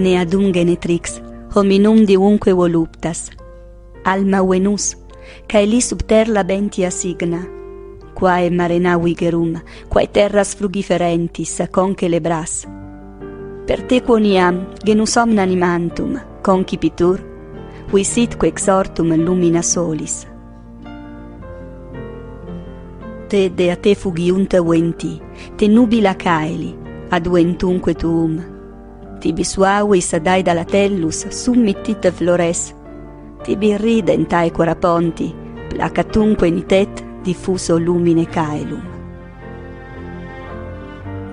ne adum genetrix, hominum diunque voluptas. Alma venus, cae li subter labentia signa, quae marena vigerum, quae terras frugiferentis, conce lebras. Per te quoniam, genus omni animantum concipitur, qui sitque exortum lumina solis. Te de a te fugiunta venti, te nubila caeli, ad ventunque tuum, Tibi suavis adai dalla tellus summittit flores, tibi ridentae coraponti, placatunque nitet diffuso lumine caelum.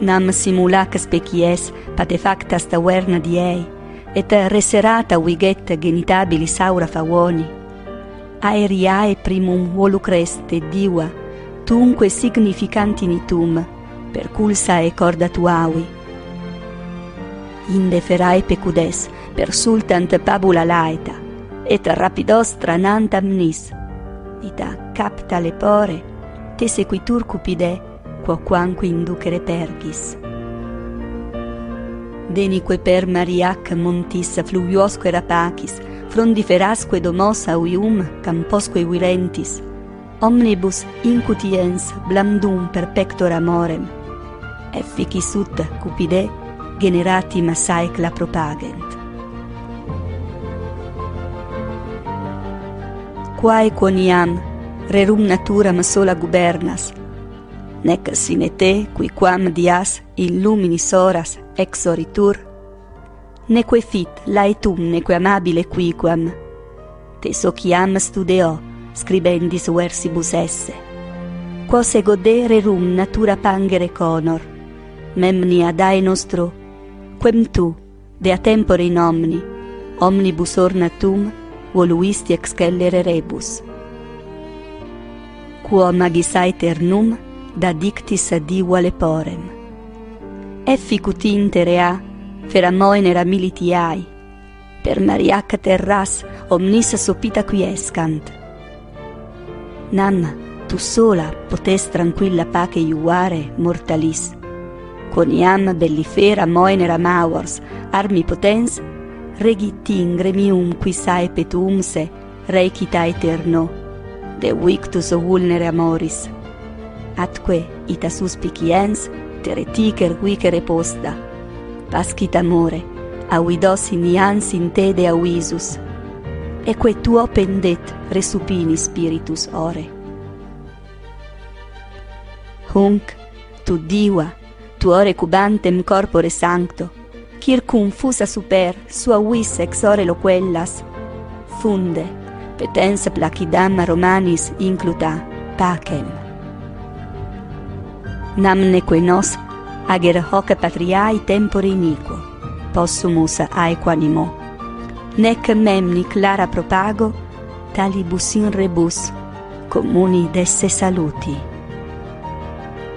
Nam simulac species patefactas taverna diei, et reserata viget genitabilis aura favoni. Aeriae primum volucreste diva, tunque significanti nitum, per e corda inde ferae pecudes, per sultant pabula laeta, et rapidos tranant amnis Ita capta lepore, te sequitur cupide, quoquanque inducere pergis. Denique per Mariac montis fluviosque rapacis, frondiferasque domos auium camposque virentis, omnibus incutiens blandum per pector amorem. Efficis ut cupide generati massaec la propagent. Quae quoniam rerum naturam sola gubernas, nec sine te qui quam dias illuminis horas exoritur, neque fit laetum neque amabile quiquam, te sociam studeo, scribendis versibus esse. Quose godere rum natura pangere conor, memnia dae nostro, quem tu, de a tempore in omni, omnibus ornatum, voluisti excellere rebus. Quo magis aeternum, da dictis diva leporem. Efficut intere a, feramoenera militiai, per mariaca terras omnis sopita quiescant, Nam, tu sola potes tranquilla pace iuare mortalis. coniam bellifera moenera mawars armi potens regi sae petumse, recita eterno de victus vulnere amoris. Atque ita suspiciens tereticer quicere posta pascit amore auidos in ians in te de auisus. Eque tuo pendet resupini spiritus ore. Hunc tu diva tu ore cubantem corpore sancto, circum fusa super sua vis ex ore loquellas, funde, petens placidam romanis incluta, pacem. Namneque nos ager hoc patriae tempore iniquo, possumus aequanimo, nec memni clara propago, talibus in rebus, comuni desse saluti.